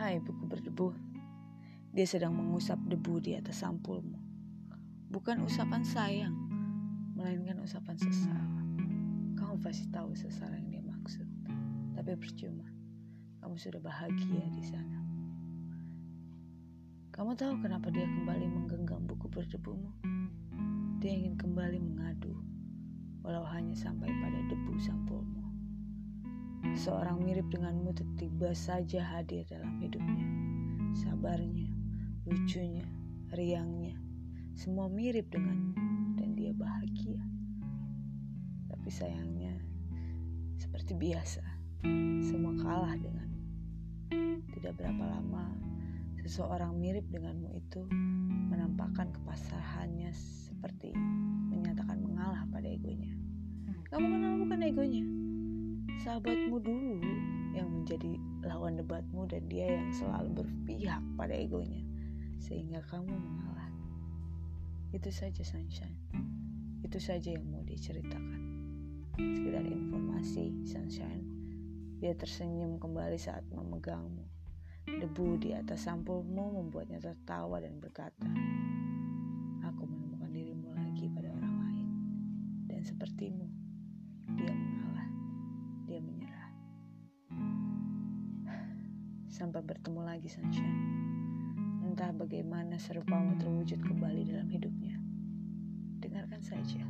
debu. Dia sedang mengusap debu di atas sampulmu. Bukan usapan sayang, melainkan usapan sesal. Kamu pasti tahu sesal yang dia maksud. Tapi percuma. Kamu sudah bahagia di sana. Kamu tahu kenapa dia kembali menggenggam buku berdebumu? Dia ingin kembali mengadu, walau hanya sampai pada debu sampulmu. Seorang mirip denganmu tiba saja hadir dalam hidupnya. Sabarnya, lucunya, riangnya, semua mirip denganmu dan dia bahagia. Tapi sayangnya, seperti biasa, semua kalah denganmu. Tidak berapa lama, seseorang mirip denganmu itu menampakkan kepasrahannya seperti menyatakan mengalah pada egonya. Kamu kenal bukan egonya? Sahabatmu dulu yang menjadi lawan debatmu dan dia yang selalu berpihak pada egonya sehingga kamu mengalah. Itu saja Sunshine. Itu saja yang mau diceritakan. Sekedar informasi Sunshine. Dia tersenyum kembali saat memegangmu. Debu di atas sampulmu membuatnya tertawa dan berkata, Aku menemukan dirimu lagi pada orang lain. Dan sepertimu, dia mengalah. Sampai bertemu lagi Sunshine. Entah bagaimana serupamu terwujud kembali dalam hidupnya. Dengarkan saja.